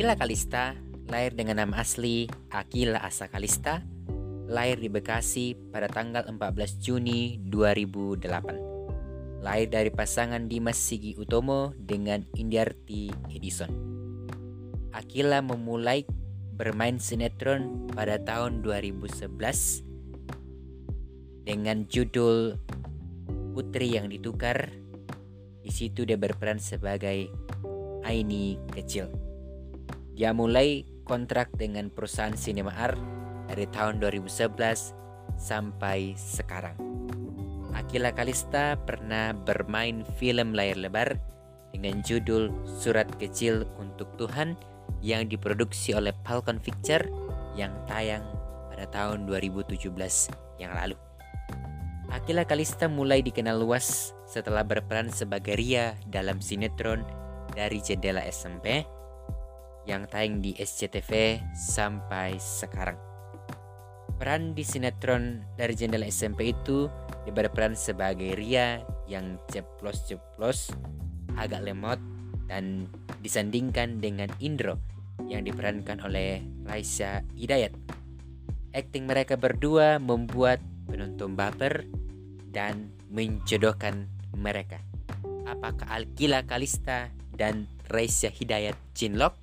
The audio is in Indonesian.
Akila Kalista lahir dengan nama asli Akila Asa Kalista, lahir di Bekasi pada tanggal 14 Juni 2008. Lahir dari pasangan Dimas Sigi Utomo dengan Indiarti Edison. Akila memulai bermain sinetron pada tahun 2011 dengan judul Putri yang Ditukar. Di situ dia berperan sebagai Aini kecil. Dia mulai kontrak dengan perusahaan Cinema Art dari tahun 2011 sampai sekarang. Akila Kalista pernah bermain film layar lebar dengan judul Surat Kecil untuk Tuhan yang diproduksi oleh Falcon Picture yang tayang pada tahun 2017 yang lalu. Akila Kalista mulai dikenal luas setelah berperan sebagai Ria dalam sinetron dari jendela SMP yang tayang di SCTV sampai sekarang. Peran di sinetron dari jendela SMP itu dia berperan sebagai Ria yang ceplos-ceplos, agak lemot, dan disandingkan dengan Indro yang diperankan oleh Raisa Hidayat. Akting mereka berdua membuat penonton baper dan menjodohkan mereka. Apakah Alkila Kalista dan Raisa Hidayat cinlok?